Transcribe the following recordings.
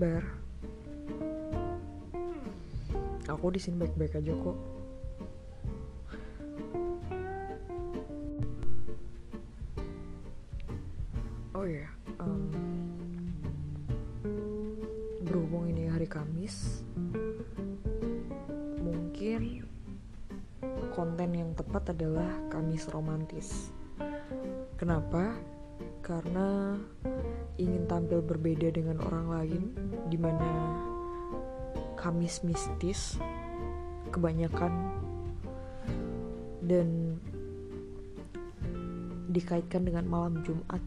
kabar? Aku di sini baik-baik aja kok. Oh ya, em, berhubung ini hari Kamis, mungkin konten yang tepat adalah Kamis romantis. Kenapa? Karena ingin tampil berbeda dengan orang lain, di mana Kamis mistis kebanyakan dan dikaitkan dengan malam Jumat.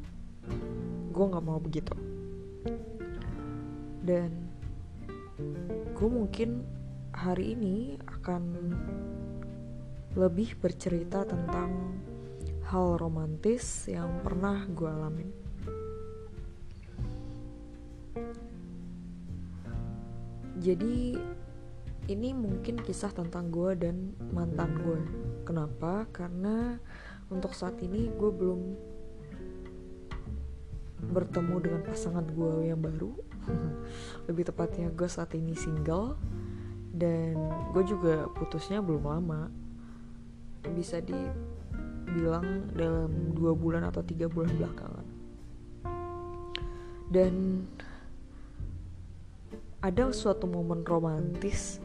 Gue nggak mau begitu. Dan gue mungkin hari ini akan lebih bercerita tentang hal romantis yang pernah gue alamin. Jadi ini mungkin kisah tentang gue dan mantan gue. Kenapa? Karena untuk saat ini gue belum bertemu dengan pasangan gue yang baru. Lebih tepatnya gue saat ini single dan gue juga putusnya belum lama. Bisa dibilang dalam dua bulan atau tiga bulan belakangan. Dan ada suatu momen romantis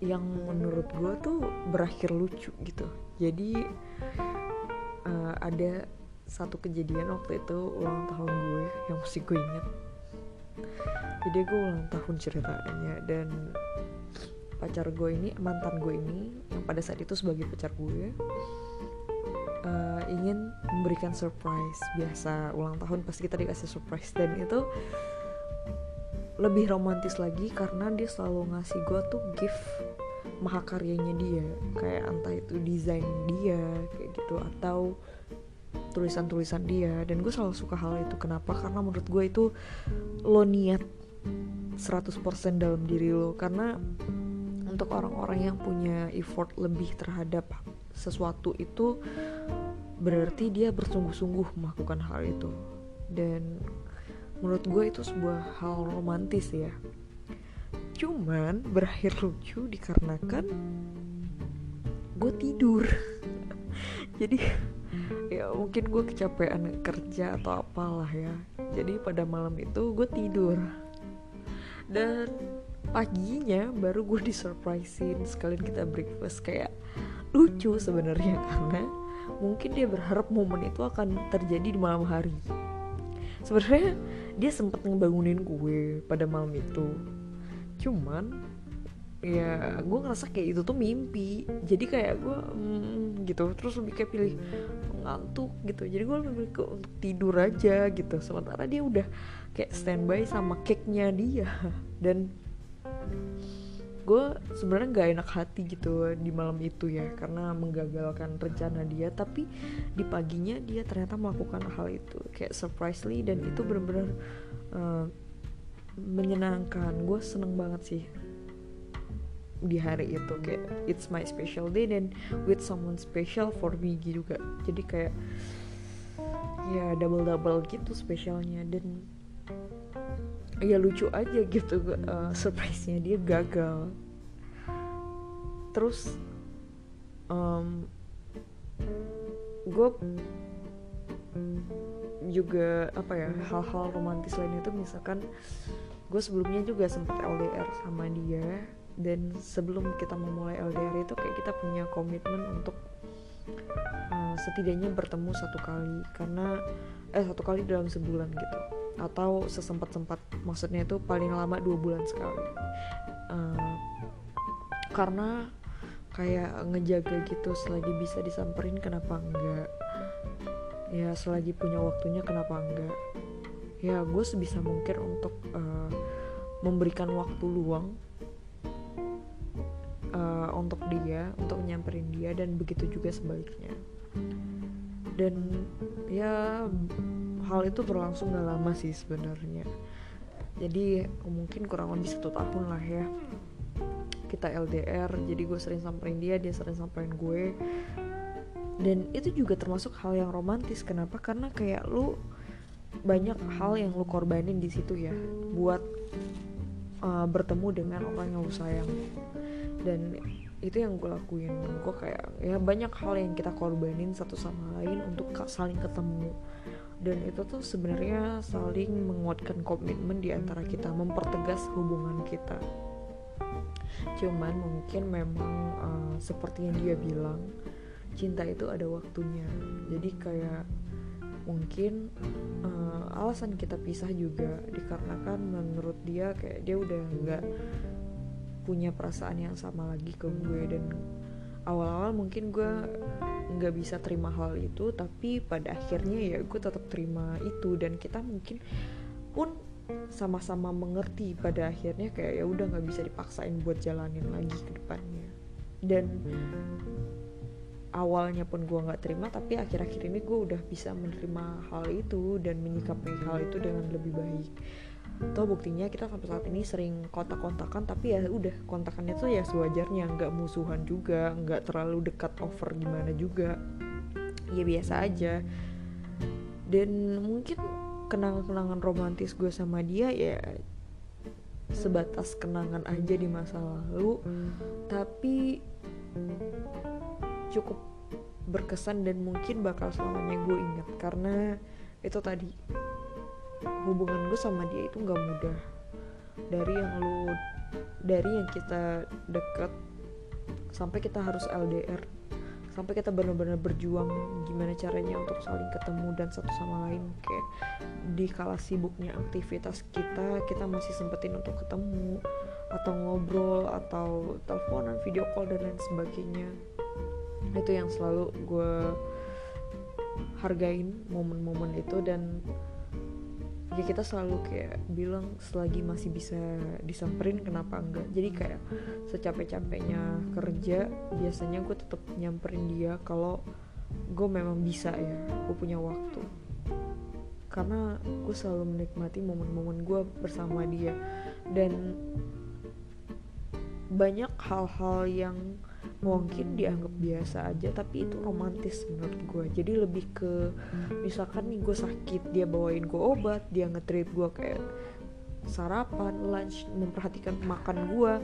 yang menurut gue tuh berakhir lucu gitu. Jadi uh, ada satu kejadian waktu itu ulang tahun gue yang mesti gue inget jadi gue ulang tahun ceritanya dan pacar gue ini mantan gue ini yang pada saat itu sebagai pacar gue uh, ingin memberikan surprise biasa ulang tahun pasti kita dikasih surprise. Dan itu lebih romantis lagi karena dia selalu ngasih gue tuh gift mahakaryanya dia. Kayak entah itu desain dia kayak gitu atau tulisan-tulisan dia. Dan gue selalu suka hal itu. Kenapa? Karena menurut gue itu lo niat 100% dalam diri lo. Karena untuk orang-orang yang punya effort lebih terhadap sesuatu itu berarti dia bersungguh-sungguh melakukan hal itu. Dan menurut gue itu sebuah hal romantis ya. Cuman berakhir lucu dikarenakan gue tidur. Jadi ya mungkin gue kecapean kerja atau apalah ya. Jadi pada malam itu gue tidur. Dan paginya baru gue disurprisein sekalian kita breakfast. Kayak lucu sebenarnya karena mungkin dia berharap momen itu akan terjadi di malam hari. Sebenarnya dia sempat ngebangunin gue pada malam itu. Cuman ya gue ngerasa kayak itu tuh mimpi. Jadi kayak gue mm, gitu. Terus lebih kayak pilih ngantuk gitu. Jadi gue lebih ke untuk tidur aja gitu. Sementara dia udah kayak standby sama cake-nya dia. Dan gue sebenarnya nggak enak hati gitu di malam itu ya karena menggagalkan rencana dia tapi di paginya dia ternyata melakukan hal itu kayak surprisely dan itu benar-benar uh, menyenangkan. Gue seneng banget sih di hari itu kayak it's my special day dan with someone special for me juga. Jadi kayak ya double double gitu spesialnya dan ya lucu aja gitu uh, surprise-nya dia gagal. Terus um, gue juga apa ya hal-hal romantis lain itu misalkan gue sebelumnya juga sempat LDR sama dia dan sebelum kita memulai LDR itu kayak kita punya komitmen untuk uh, setidaknya bertemu satu kali karena eh satu kali dalam sebulan gitu atau sesempat sempat maksudnya itu paling lama dua bulan sekali. Uh, karena kayak ngejaga gitu selagi bisa disamperin kenapa enggak? Ya selagi punya waktunya kenapa enggak? Ya gue sebisa mungkin untuk uh, memberikan waktu luang uh, untuk dia untuk nyamperin dia dan begitu juga sebaliknya. Dan ya hal itu berlangsung gak lama sih sebenarnya. Jadi mungkin kurang lebih satu tahun lah ya. Kita LDR jadi gue sering samperin dia dia sering samperin gue. Dan itu juga termasuk hal yang romantis. Kenapa? Karena kayak lu banyak hal yang lu korbanin di situ ya. Buat uh, bertemu dengan orang yang lu sayang. Dan itu yang gue lakuin. Gue kayak ya banyak hal yang kita korbanin satu sama lain untuk saling ketemu dan itu tuh sebenarnya saling menguatkan komitmen di antara kita mempertegas hubungan kita. Cuman mungkin memang uh, seperti yang dia bilang cinta itu ada waktunya. Jadi kayak mungkin uh, alasan kita pisah juga dikarenakan menurut dia kayak dia udah nggak punya perasaan yang sama lagi ke gue dan awal-awal mungkin gue nggak bisa terima hal itu tapi pada akhirnya ya gue tetap terima itu. Dan kita mungkin pun sama-sama mengerti pada akhirnya kayak ya udah nggak bisa dipaksain buat jalanin lagi ke depannya. Dan awalnya pun gue nggak terima tapi akhir-akhir ini gue udah bisa menerima hal itu dan menyikapi hal itu dengan lebih baik Tuh buktinya kita sampai saat ini sering kontak-kontakan tapi ya udah kontakannya tuh ya sewajarnya nggak musuhan juga nggak terlalu dekat over gimana juga. Ya biasa aja. Dan mungkin kenangan-kenangan romantis gue sama dia ya sebatas kenangan aja di masa lalu tapi cukup berkesan dan mungkin bakal selamanya gue ingat. Karena itu tadi hubungan gue sama dia itu nggak mudah. Dari yang lu dari yang kita deket sampai kita harus LDR sampai kita benar-benar berjuang gimana caranya untuk saling ketemu dan satu sama lain kayak di kala sibuknya aktivitas kita kita masih sempetin untuk ketemu atau ngobrol atau teleponan video call dan lain sebagainya. Itu yang selalu gue hargain momen-momen itu dan ya kita selalu kayak bilang selagi masih bisa disamperin kenapa enggak? Jadi kayak secapek-capeknya kerja biasanya gue tetap nyamperin dia kalau gue memang bisa ya gue punya waktu. Karena gue selalu menikmati momen-momen gue bersama dia. Dan banyak hal-hal yang mungkin dianggap biasa aja tapi itu romantis menurut gue jadi lebih ke misalkan nih gue sakit dia bawain gue obat dia ngetreat gue kayak sarapan lunch memperhatikan makan gue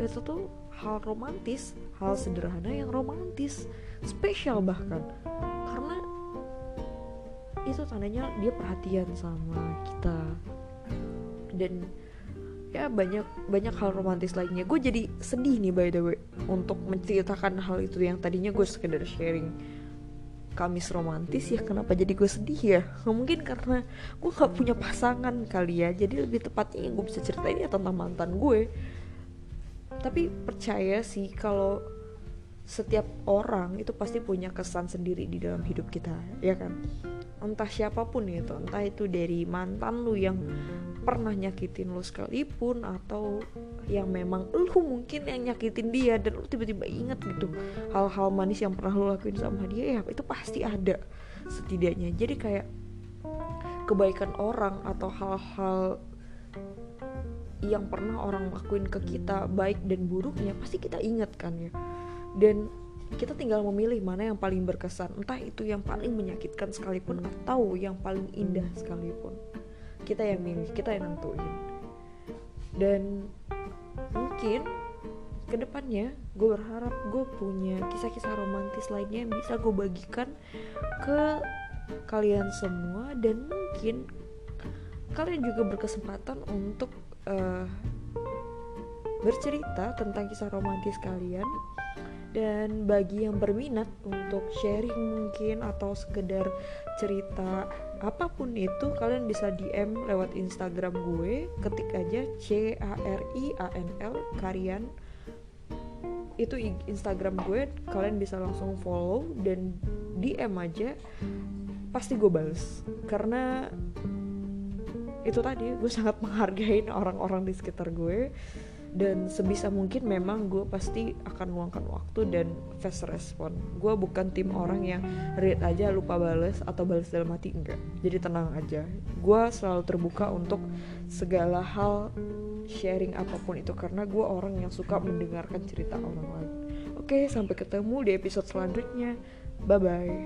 itu tuh hal romantis hal sederhana yang romantis spesial bahkan. Karena itu tandanya dia perhatian sama kita. Dan ya banyak banyak hal romantis lainnya. Gue jadi sedih nih by the way untuk menceritakan hal itu yang tadinya gue sekedar sharing. Kamis romantis ya kenapa jadi gue sedih ya? Mungkin karena gue gak punya pasangan kali ya. Jadi lebih tepatnya yang gue bisa ceritain ya tentang mantan gue. Tapi percaya sih kalau setiap orang itu pasti punya kesan sendiri di dalam hidup kita ya kan entah siapa pun itu entah itu dari mantan lu yang pernah nyakitin lu sekalipun atau yang memang lu mungkin yang nyakitin dia dan lu tiba-tiba inget gitu hal-hal manis yang pernah lu lakuin sama dia ya itu pasti ada setidaknya. Jadi kayak kebaikan orang atau hal-hal yang pernah orang lakuin ke kita baik dan buruknya pasti kita ingat kan ya. Dan kita tinggal memilih mana yang paling berkesan. Entah itu yang paling menyakitkan sekalipun atau yang paling indah sekalipun. Kita yang milih kita yang nentuin. Dan mungkin ke depannya gue berharap gue punya kisah-kisah romantis lainnya yang bisa gue bagikan ke kalian semua dan mungkin kalian juga berkesempatan untuk uh, bercerita tentang kisah romantis kalian dan bagi yang berminat untuk sharing mungkin atau sekedar cerita apa pun itu kalian bisa DM lewat Instagram gue ketik aja C A R I A N L Karian. Itu Instagram gue kalian bisa langsung follow dan DM aja. Pasti gue bales. Karena itu tadi gue sangat menghargai orang-orang di sekitar gue dan sebisa mungkin memang gue pasti akan meluangkan waktu dan fast respon. Gue bukan tim orang yang read aja lupa bales atau bales dalam hati enggak. Jadi tenang aja. Gue selalu terbuka untuk segala hal sharing apa pun itu. Karena gue orang yang suka mendengarkan cerita orang lain. Oke sampai ketemu di episode selanjutnya. Bye bye